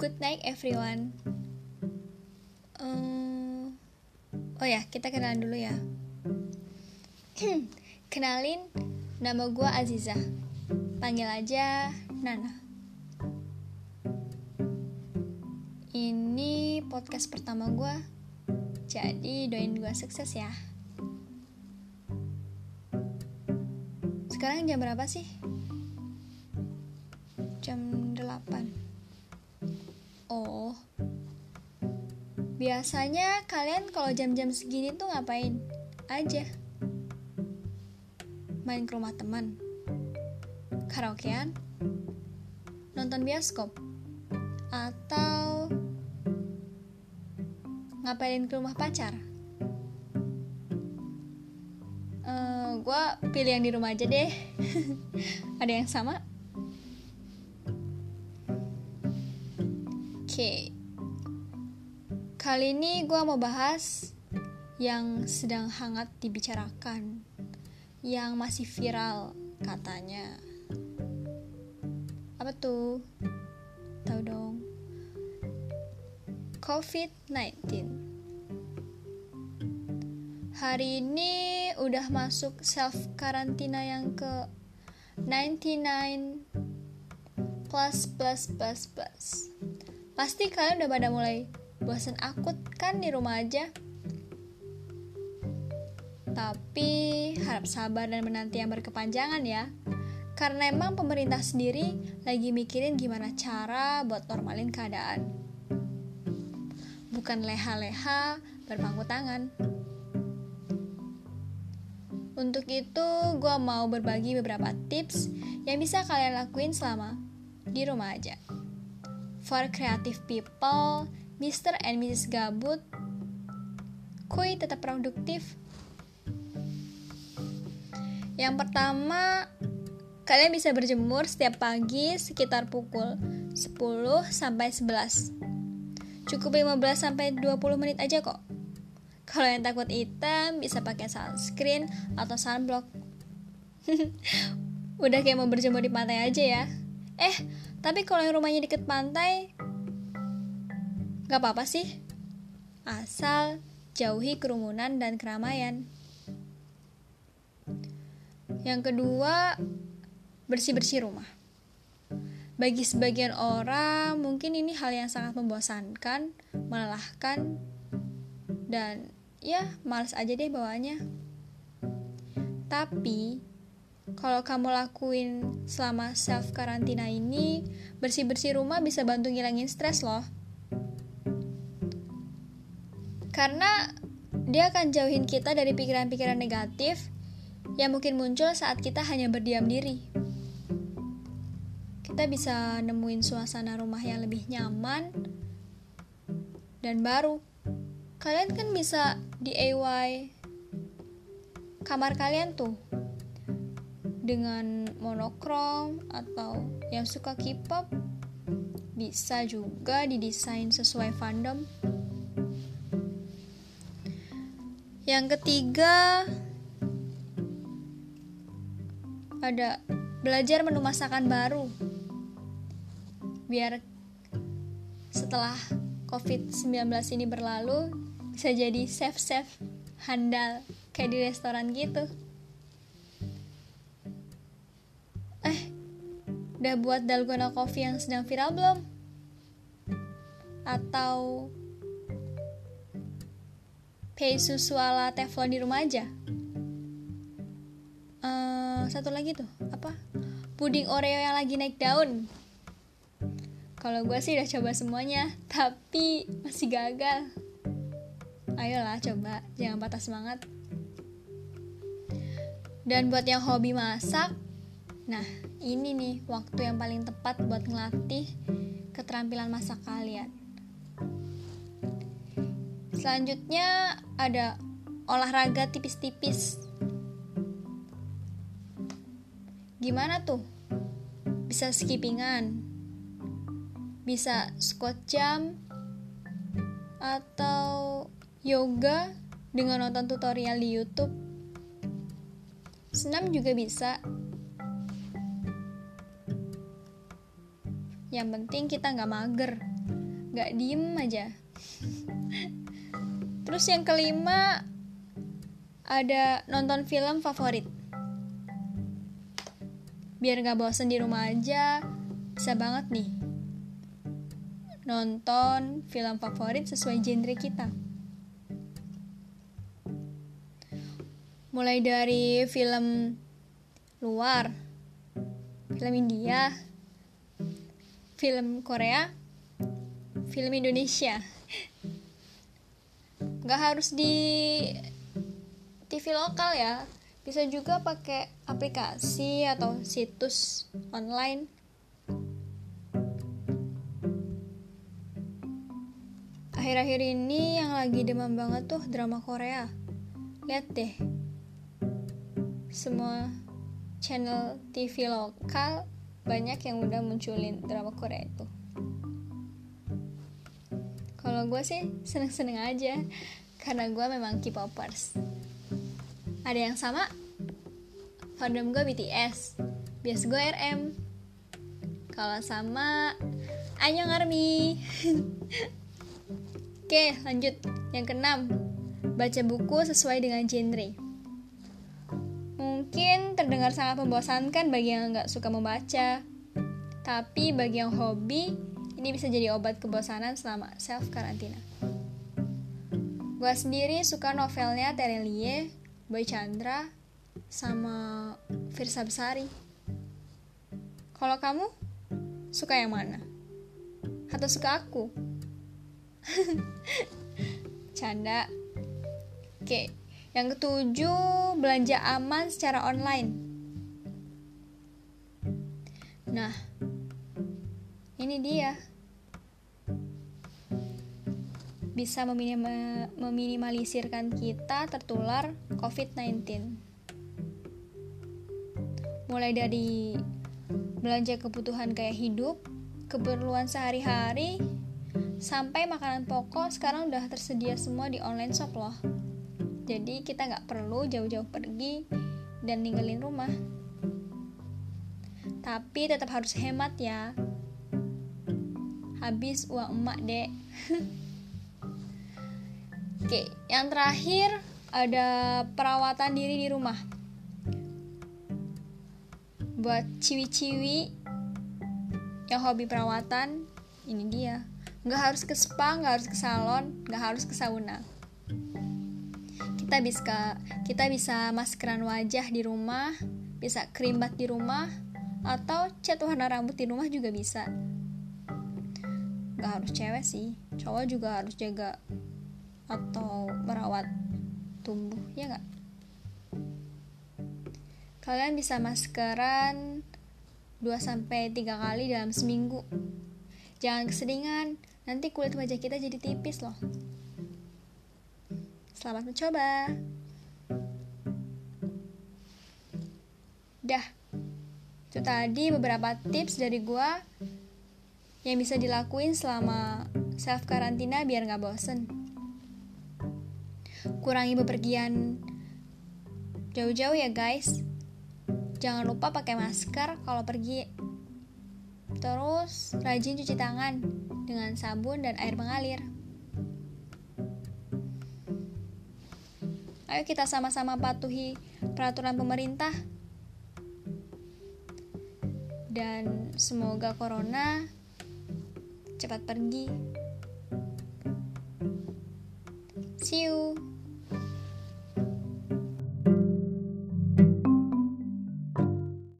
Good night everyone. Um, oh ya, kita kenalan dulu ya. Kenalin, nama gue Aziza. Panggil aja Nana. Ini podcast pertama gue, jadi doain gue sukses ya. Sekarang jam berapa sih? Jam 8 Oh, biasanya kalian kalau jam-jam segini tuh ngapain aja? Main ke rumah teman, karaokean, nonton bioskop, atau ngapain ke rumah pacar? Uh, eh, gue pilih yang di rumah aja deh. Ada yang sama? Kali ini gue mau bahas yang sedang hangat dibicarakan, yang masih viral katanya. Apa tuh? Tahu dong. COVID-19. Hari ini udah masuk self karantina yang ke 99 plus plus plus plus Pasti kalian udah pada mulai bosan akut kan di rumah aja. Tapi harap sabar dan menanti yang berkepanjangan ya. Karena emang pemerintah sendiri lagi mikirin gimana cara buat normalin keadaan. Bukan leha-leha berpangku tangan. Untuk itu, gue mau berbagi beberapa tips yang bisa kalian lakuin selama di rumah aja for creative people, Mr. and Mrs. Gabut, kuy tetap produktif. Yang pertama, kalian bisa berjemur setiap pagi sekitar pukul 10 sampai 11. Cukup 15 sampai 20 menit aja kok. Kalau yang takut hitam bisa pakai sunscreen atau sunblock. Udah kayak mau berjemur di pantai aja ya. Eh, tapi kalau yang rumahnya deket pantai, gak apa-apa sih. Asal jauhi kerumunan dan keramaian. Yang kedua, bersih-bersih rumah. Bagi sebagian orang, mungkin ini hal yang sangat membosankan, melelahkan, dan ya, males aja deh bawanya. Tapi, kalau kamu lakuin selama self karantina ini, bersih-bersih rumah bisa bantu ngilangin stres loh. Karena dia akan jauhin kita dari pikiran-pikiran negatif yang mungkin muncul saat kita hanya berdiam diri. Kita bisa nemuin suasana rumah yang lebih nyaman dan baru. Kalian kan bisa DIY kamar kalian tuh dengan monokrom atau yang suka K-pop bisa juga didesain sesuai fandom. Yang ketiga ada belajar menu masakan baru. Biar setelah COVID-19 ini berlalu bisa jadi chef-chef handal kayak di restoran gitu. Udah buat dalgona coffee yang sedang viral belum? Atau pay susu ala teflon di rumah aja? Uh, satu lagi tuh, apa? Puding Oreo yang lagi naik daun. Kalau gue sih udah coba semuanya, tapi masih gagal. Ayolah coba, jangan patah semangat. Dan buat yang hobi masak, Nah, ini nih waktu yang paling tepat buat ngelatih keterampilan masak kalian. Selanjutnya ada olahraga tipis-tipis. Gimana tuh? Bisa skippingan, bisa squat jam, atau yoga dengan nonton tutorial di YouTube. Senam juga bisa, Yang penting kita nggak mager. gak diem aja terus yang kelima ada nonton film favorit. Biar gak bosen di rumah aja bisa banget nih nonton film favorit sesuai genre kita. Mulai dari film luar film India film Korea film Indonesia nggak harus di TV lokal ya. Bisa juga pakai aplikasi atau situs online. Akhir-akhir ini yang lagi demam banget tuh drama Korea. Lihat deh. Semua channel TV lokal banyak yang udah munculin drama Korea itu kalau gue sih seneng-seneng aja karena gue memang K-popers ada yang sama fandom gue BTS bias gue RM kalau sama Anyong Army Oke, lanjut. Yang keenam, baca buku sesuai dengan genre. Mungkin terdengar sangat membosankan bagi yang nggak suka membaca. Tapi bagi yang hobi, ini bisa jadi obat kebosanan selama self karantina. Gua sendiri suka novelnya Terelie, Boy Chandra, sama Firsa Besari. Kalau kamu, suka yang mana? Atau suka aku? Canda. Oke, yang ketujuh, belanja aman secara online. Nah, ini dia. Bisa meminimalisirkan kita tertular COVID-19. Mulai dari belanja kebutuhan kayak hidup, keperluan sehari-hari, sampai makanan pokok sekarang udah tersedia semua di online shop loh. Jadi kita nggak perlu jauh-jauh pergi dan ninggalin rumah. Tapi tetap harus hemat ya. Habis uang emak dek oke yang terakhir ada perawatan diri di rumah. Buat ciwi-ciwi yang hobi perawatan ini dia. Nggak harus ke spa nggak harus ke salon nggak harus ke sauna. Kita bisa kita bisa maskeran wajah di rumah bisa krimbat di rumah atau cat warna rambut di rumah juga bisa. Nggak harus cewek sih cowok juga harus jaga atau merawat tumbuh ya nggak kalian bisa maskeran 2-3 kali dalam seminggu jangan keseringan Nanti kulit wajah kita jadi tipis loh. Selamat mencoba. Dah. Itu tadi beberapa tips dari gua yang bisa dilakuin selama self karantina biar nggak bosen. Kurangi bepergian jauh-jauh ya guys. Jangan lupa pakai masker kalau pergi. Terus rajin cuci tangan dengan sabun dan air mengalir. Ayo kita sama-sama patuhi peraturan pemerintah. Dan semoga corona cepat pergi. See you.